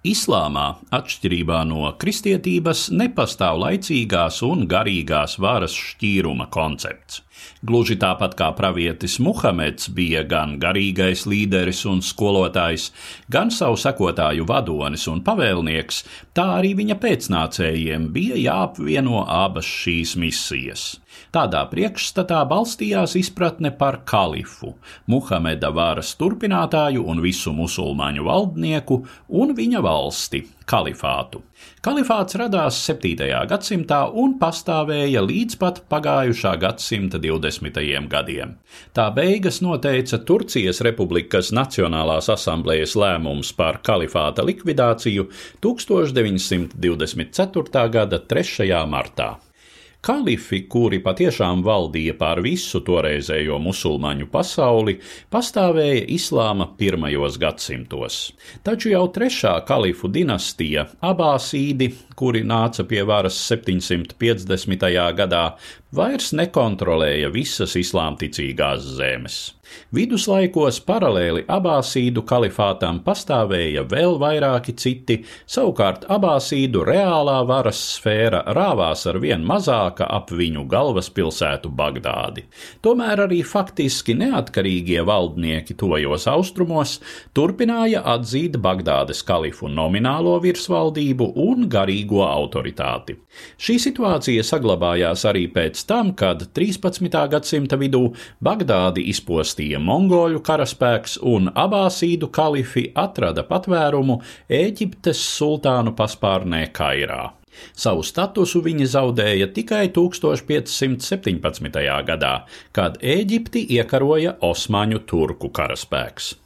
Islāmā, atšķirībā no kristietības, nepastāv laicīgās un garīgās varas šķīruma koncepts. Gluži tāpat kā pravietis Muhameds bija gan garīgais līderis un skolotājs, gan savu sekotāju vadonis un pavēlnieks, tā arī viņa pēcnācējiem bija jāapvieno abas šīs misijas. Tādā priekšstatā balstījās izpratne par kalifu, Muhameda varas turpinātāju un visu musulmaņu valdnieku un viņa valsti - kalifātu. Kalifāts radās 7. gadsimtā un pastāvēja līdz pat pagājušā gadsimta 20. gadiem. Tā beigas noteica Turcijas Republikas Nacionālās asamblējas lēmums par kalifāta likvidāciju 1924. gada 3. martā. Kalifi, kuri patiešām valdīja pār visu toreizējo musulmaņu pasauli, pastāvēja islāma pirmajos gadsimtos. Taču jau trešā kalifu dinastija, Abāsīdi, kuri nāca pie varas 750. gadā, vairs nekontrolēja visas islāmticīgās zemes. Viduslaikos paralēli Abāsīdu kalifātam pastāvēja vēl vairāki citi, savukārt Abāsīdu reālā varas sfēra rāvās ar vien mazāka ap viņu galvaspilsētu Bagdādi. Tomēr arī faktiski neatkarīgie valdnieki tojos austrumos turpināja atzīt Bagdādes kalifu nominālo virsvaldību un garīgo autoritāti. Šī situācija saglabājās arī pēc tam, kad 13. gadsimta vidū Bagdādi izpostīja mongoļu karaspēks un abāsīdu kalifi atrada patvērumu Ēģiptes sultānu paspārnē Kairā. Savu statusu viņi zaudēja tikai 1517. gadā, kad Ēģipti iekaroja Osmaņu turku karaspēks.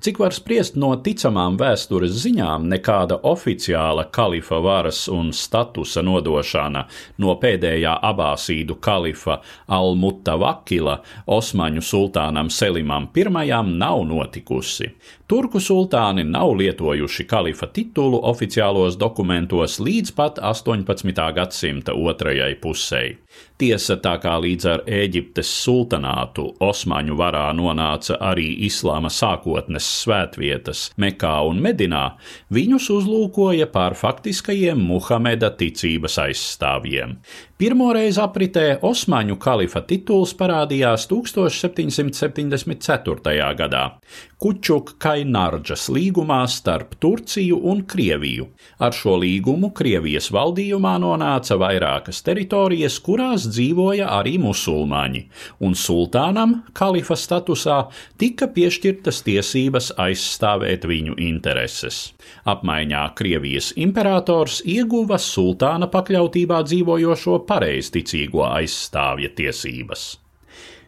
Cik var spriest no ticamām vēstures ziņām, nekāda oficiāla kalifa varas un statusa nodošana no pēdējā abāsīdu kalifa Al-Mutavakila Osmaņu sultānam Selimam I nav notikusi. Turku sultāni nav lietojuši kalifa titulu oficiālos dokumentos līdz pat 18. gadsimta otrajai pusei. Tiesa, tā kā līdz ar Ēģiptes sultanātu Osmaņu varā nonāca arī islāma sākotnes svētvietas Mekā un Medinā, viņus uzlūkoja par faktiskajiem Muhameda ticības aizstāvjiem. Pirmoreiz apritē Osmaņu kalifa tituls parādījās 1774. gadā Kučuk Kainārģas līgumā starp Turciju un Krieviju. Ar šo līgumu Krievijas valdījumā nonāca vairākas teritorijas, kurās dzīvoja arī musulmaņi, un sultānam kalifa statusā tika piešķirtas tiesības aizstāvēt viņu intereses. Apmaiņā Krievijas imperators ieguva sultāna pakļautībā dzīvojošo pareizticīgo aizstāvja tiesības.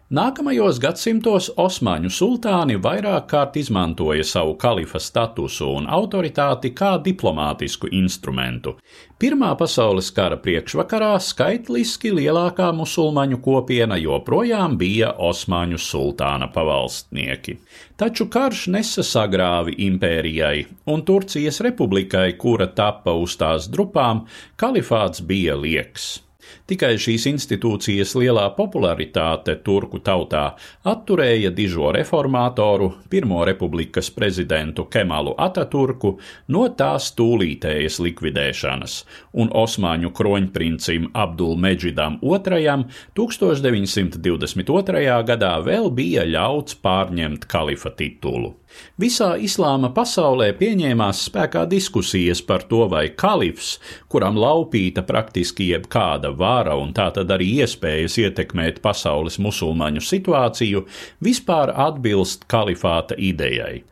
Nākamajos gadsimtos Osmaņu sultāni vairāk kārt izmantoja savu kalifa statusu un autoritāti kā diplomātisku instrumentu. Pirmā pasaules kara priekšvakarā skaitliski lielākā musulmaņu kopiena joprojām bija Osmaņu sultāna pavalstnieki. Taču karš nesa sagrāvi impērijai, un Turcijas republikai, kura tapa uz tās drupām, kalifāts bija lieks. Tikai šīs institūcijas lielā popularitāte turku tautā atturēja dižo reformātoru, Pirmo republikas prezidentu Kemalu Ataturku no tās tūlītējas likvidēšanas, un Osmaņu kroņprincim Abdul Meģidam II 1922. gadā vēl bija ļauts pārņemt kalifa titulu. Visā islāma pasaulē pieņēmās spēkā diskusijas par to, vai kalifs, kuram laupīta praktiski jebkāda vara un tā tad arī iespējas ietekmēt pasaules musulmaņu situāciju, vispār atbilst kalifāta idejai.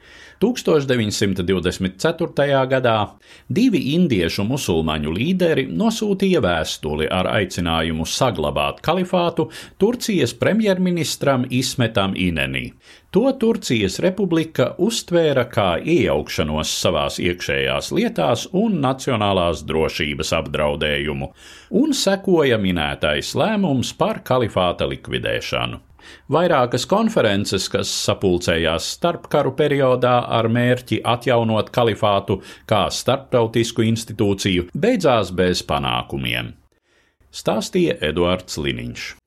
1924. gadā divi indiešu musulmaņu līderi nosūtīja vēstuli ar aicinājumu saglabāt kalifātu Turcijas premjerministram Ismetam Inenī. To Turcijas republika uztvēra kā iejaukšanos savās iekšējās lietās un nacionālās drošības apdraudējumu, un sekoja minētais lēmums par kalifāta likvidēšanu. Vairākas konferences, kas sapulcējās starpkaru periodā ar mērķi atjaunot kalifātu kā starptautisku institūciju, beidzās bez panākumiem. Stāstīja Eduards Liniņš.